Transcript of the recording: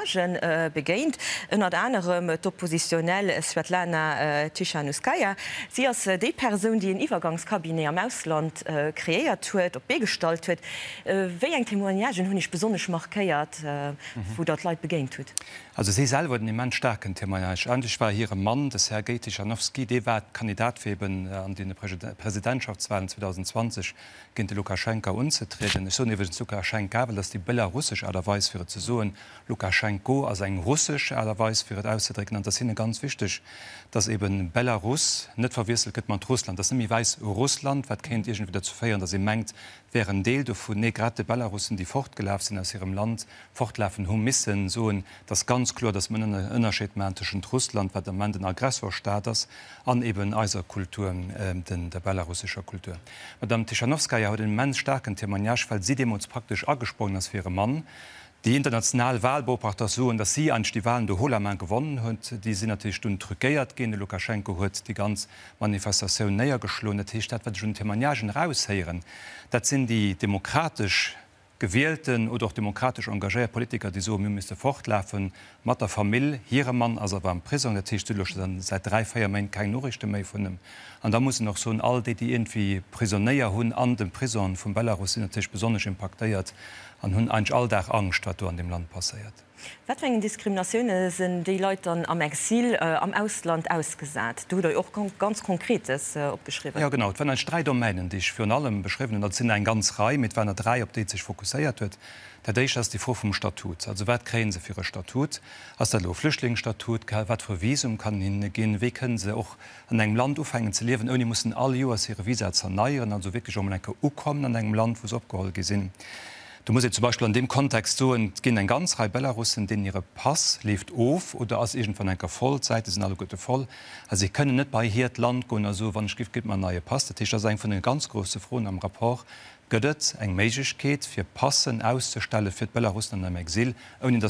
Personen äh, begéint ënner anderem oppositionell Svetlana äh, Tichanuskaja. Sie ass äh, déi Perun, die en Iwergangskabine am Ausland äh, kreiert huet, op begestalt huet, äh, wéi eng Témoignagen hunn ich besonnech markéiert, äh, mhm. wo dat Leiit begéint huet. Also se sel wurden im starken Themaage Anch war hier Mann des Herr Getichanowski, de war Kandidatfeben an den Präsidentschaftswahlen 2020 gin Lukaschenka unzetreten. Ich so iwwen Lukaschenka, weil dass die Belarussisch aderweis fir ze soen Lukaschenka Lukaschenko als eng Russisch allerweis für auszudrücken. Und das hin ganz wichtig, dass eben Belarus net verwisselt gibt man Russland. Das weiß Russland wat kennt schon wieder zu feiern, dass sie mengt wären Deel du vu negrate Belarussen, die fortgelaufen sind aus ihrem Land fortlaufen hun missen so das ganz klar, dass man ënnerschemänschen Russland wat der man den Aggressorstaats an eben Eiserkulturen äh, den der belarussischer Kultur. Madame Tischanowska ja hat den men starken Themaniage, weil sie dem uns praktisch angesprochen als wäre Mann. Die internationale Wahlbeobachter so dass sie an die Wahlen der Hollermann gewonnen hat, die sind natürlich schon drückiert gehen Lukaschenko hat die ganz Manifestation näher geschlonet Stadt schon Themaniagen rausheieren. Das sind die demokratisch gewählten oder auch demokratisch engagierte Politiker, die so müsste fortlaufen, Matter Familie, ihre Mann also beim Prison der Tisch seit drei Feiermen kein Norrichte mehr von dem. Und da muss noch so all die, die irgendwie prisonär hun an dem Prison von Belarus sind natürlich besonders impactiert an hun ein alldach Angst wat du an dem Land passiert. Wetwegen Diskriminationune sind die Leute am Exil äh, am Ausland ausgesat. Du da auch ganz konkretes äh, abgeschrieben. Ja genau wenn ein Streit domänen dich für allem beschrieben dat sind ein ganz Reihe mit wenn er drei op die sich fokussiert wird, der ich as die vor vom Statut. Also wat kräen se für ihre Statut aus der Loflüchtlingsstatut wat für Visum kann hingehen können se auch an engem Land aufhängen zu leben und die mussten alle US ihre Visa zerneieren, also wirklich um enke U kommen an engem Land, wo es abgeholt gesinn. Du musst zum Beispiel an dem Kontext so gehen ein ganz Reihe Belarussen, den ihre Pass lebt of oder aus von einer Vollzeit sind alle gute voll. Also sie können nicht bei hier Land gehen also wann Schrift gibt man neue Pass Tisch sein von den ganz große Frohen am rapport gödet eng Meket fir Passen auszustelle fir Belarussen am Exil, ohne das